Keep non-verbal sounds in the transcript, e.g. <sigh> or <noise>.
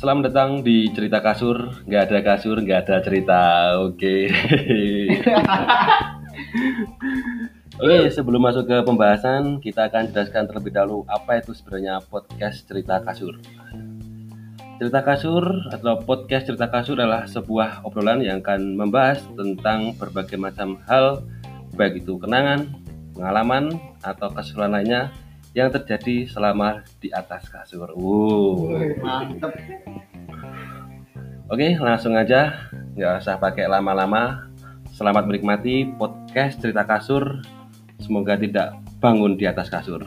Selamat datang di cerita kasur. Nggak ada kasur, nggak ada cerita. Oke. <laughs> Oke, sebelum masuk ke pembahasan, kita akan jelaskan terlebih dahulu apa itu sebenarnya podcast cerita kasur. Cerita kasur atau podcast cerita kasur adalah sebuah obrolan yang akan membahas tentang berbagai macam hal, baik itu kenangan, pengalaman, atau keseruan lainnya yang terjadi selama di atas kasur. Uh. Mantep. Oke, langsung aja. Nggak usah pakai lama-lama. Selamat menikmati podcast cerita kasur. Semoga tidak bangun di atas kasur.